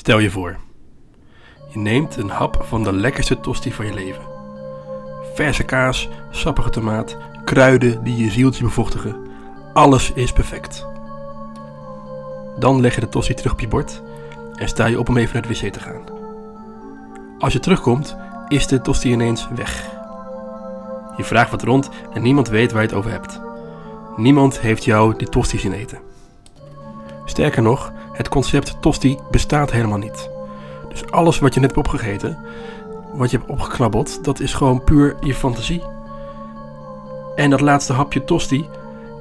Stel je voor, je neemt een hap van de lekkerste tosti van je leven. Verse kaas, sappige tomaat, kruiden die je zieltje bevochtigen. Alles is perfect. Dan leg je de tosti terug op je bord en sta je op om even naar de wc te gaan. Als je terugkomt, is de tosti ineens weg. Je vraagt wat rond en niemand weet waar je het over hebt. Niemand heeft jou die tosti zien eten. Sterker nog, het concept tosti bestaat helemaal niet. Dus alles wat je net hebt opgegeten, wat je hebt opgeknabbeld, dat is gewoon puur je fantasie. En dat laatste hapje tosti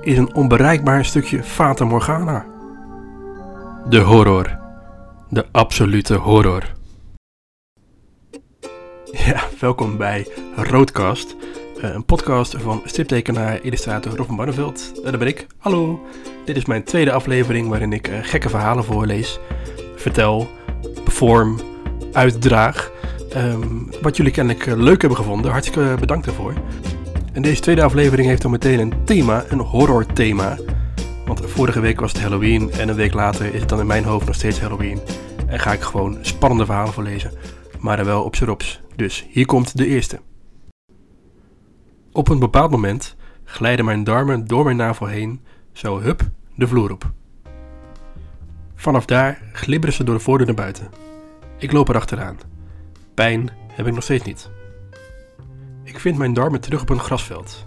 is een onbereikbaar stukje Fata Morgana. De horror. De absolute horror. Ja, welkom bij Roodkast. eh, Een podcast van striptekenaar illustrator Robin Barneveld. En daar ben ik. Hallo. Dit is mijn tweede aflevering waarin ik eh, gekke verhalen voorlees, vertel, perform, uitdraag. Ehm, wat jullie kennelijk eh, leuk hebben gevonden. Hartstikke bedankt daarvoor. En deze tweede aflevering heeft dan meteen een thema, een horror thema. Want vorige week was het Halloween en een week later is het dan in mijn hoofd nog steeds Halloween. En ga ik gewoon spannende verhalen voorlezen, maar dan wel op z'n rops. Dus hier komt de eerste. Op een bepaald moment glijden mijn darmen door mijn navel heen, zo hup, de vloer op. Vanaf daar glibberen ze door de voordeur naar buiten. Ik loop erachteraan. Pijn heb ik nog steeds niet. Ik vind mijn darmen terug op een grasveld.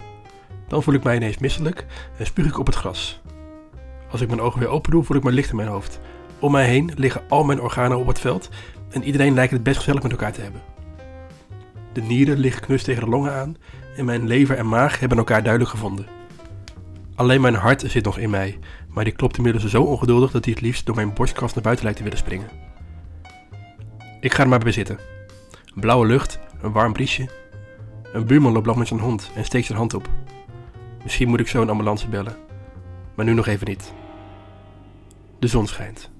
Dan voel ik mij ineens misselijk en spuug ik op het gras. Als ik mijn ogen weer open doe, voel ik me licht in mijn hoofd. Om mij heen liggen al mijn organen op het veld en iedereen lijkt het best gezellig met elkaar te hebben. De nieren liggen knus tegen de longen aan en mijn lever en maag hebben elkaar duidelijk gevonden. Alleen mijn hart zit nog in mij, maar die klopt inmiddels zo ongeduldig dat hij het liefst door mijn borstkas naar buiten lijkt te willen springen. Ik ga er maar bij zitten. Blauwe lucht, een warm briesje. Een buurman loopt langs met zijn hond en steekt zijn hand op. Misschien moet ik zo een ambulance bellen, maar nu nog even niet. De zon schijnt.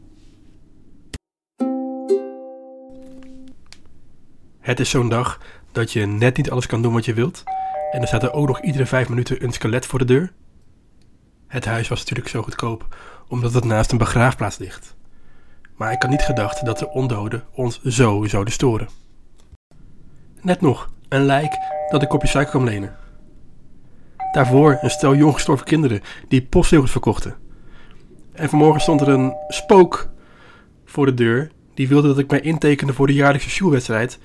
Het is zo'n dag dat je net niet alles kan doen wat je wilt. En er staat er ook nog iedere vijf minuten een skelet voor de deur. Het huis was natuurlijk zo goedkoop, omdat het naast een begraafplaats ligt. Maar ik had niet gedacht dat de ondoden ons zo zouden storen. Net nog, een lijk dat een kopje suiker kwam lenen. Daarvoor een stel jong gestorven kinderen die postzegels verkochten. En vanmorgen stond er een spook voor de deur die wilde dat ik mij intekende voor de jaarlijkse sjoelwedstrijd.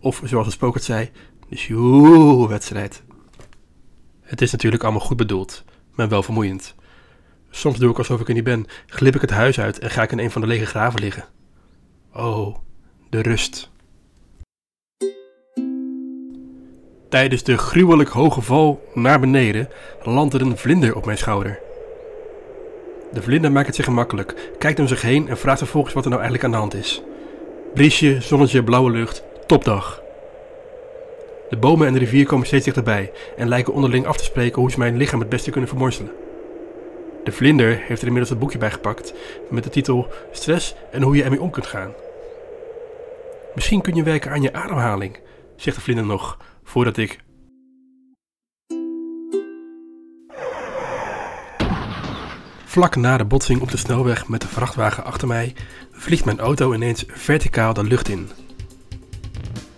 Of zoals het spook het zei, de sjoelwedstrijd. Het is natuurlijk allemaal goed bedoeld, maar wel vermoeiend. Soms doe ik alsof ik er niet ben, glip ik het huis uit en ga ik in een van de lege graven liggen. Oh, de rust. Tijdens de gruwelijk hoge val naar beneden landt er een vlinder op mijn schouder. De vlinder maakt het zich gemakkelijk, kijkt om zich heen en vraagt vervolgens wat er nou eigenlijk aan de hand is. Briesje, zonnetje, blauwe lucht, topdag. De bomen en de rivier komen steeds dichterbij en lijken onderling af te spreken hoe ze mijn lichaam het beste kunnen vermorzelen. De vlinder heeft er inmiddels een boekje bij gepakt met de titel Stress en hoe je ermee om kunt gaan. Misschien kun je werken aan je ademhaling, zegt de vlinder nog, voordat ik Vlak na de botsing op de snelweg met de vrachtwagen achter mij vliegt mijn auto ineens verticaal de lucht in.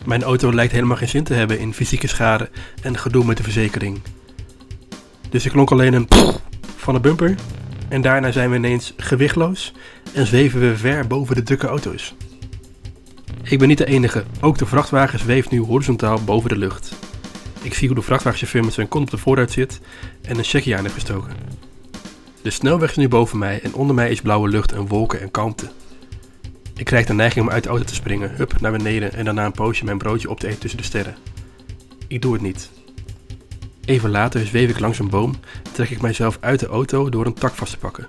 Mijn auto lijkt helemaal geen zin te hebben in fysieke schade en gedoe met de verzekering. Dus ik klonk alleen een van de bumper en daarna zijn we ineens gewichtloos en zweven we ver boven de drukke auto's. Ik ben niet de enige, ook de vrachtwagen zweeft nu horizontaal boven de lucht. Ik zie hoe de vrachtwagenchauffeur met zijn kont op de voorruit zit en een checkje aan heeft gestoken. De snelweg is nu boven mij en onder mij is blauwe lucht en wolken en kalmte. Ik krijg de neiging om uit de auto te springen, hup naar beneden en daarna een poosje mijn broodje op te eten tussen de sterren. Ik doe het niet. Even later zweef ik langs een boom en trek ik mijzelf uit de auto door een tak vast te pakken.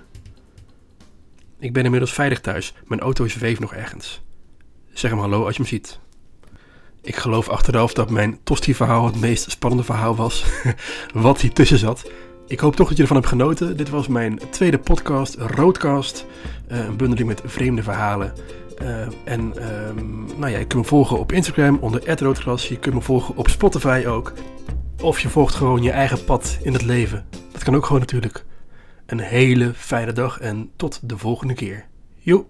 Ik ben inmiddels veilig thuis, mijn auto zweeft nog ergens. Zeg hem hallo als je hem ziet. Ik geloof achteraf dat mijn Tosti-verhaal het meest spannende verhaal was wat hier tussen zat. Ik hoop toch dat je ervan hebt genoten. Dit was mijn tweede podcast, Roodcast. Eh, een bundeling met vreemde verhalen. Eh, en ehm, nou ja, je kunt me volgen op Instagram onder @roodgras. Je kunt me volgen op Spotify ook. Of je volgt gewoon je eigen pad in het leven. Dat kan ook gewoon natuurlijk. Een hele fijne dag en tot de volgende keer. Joe!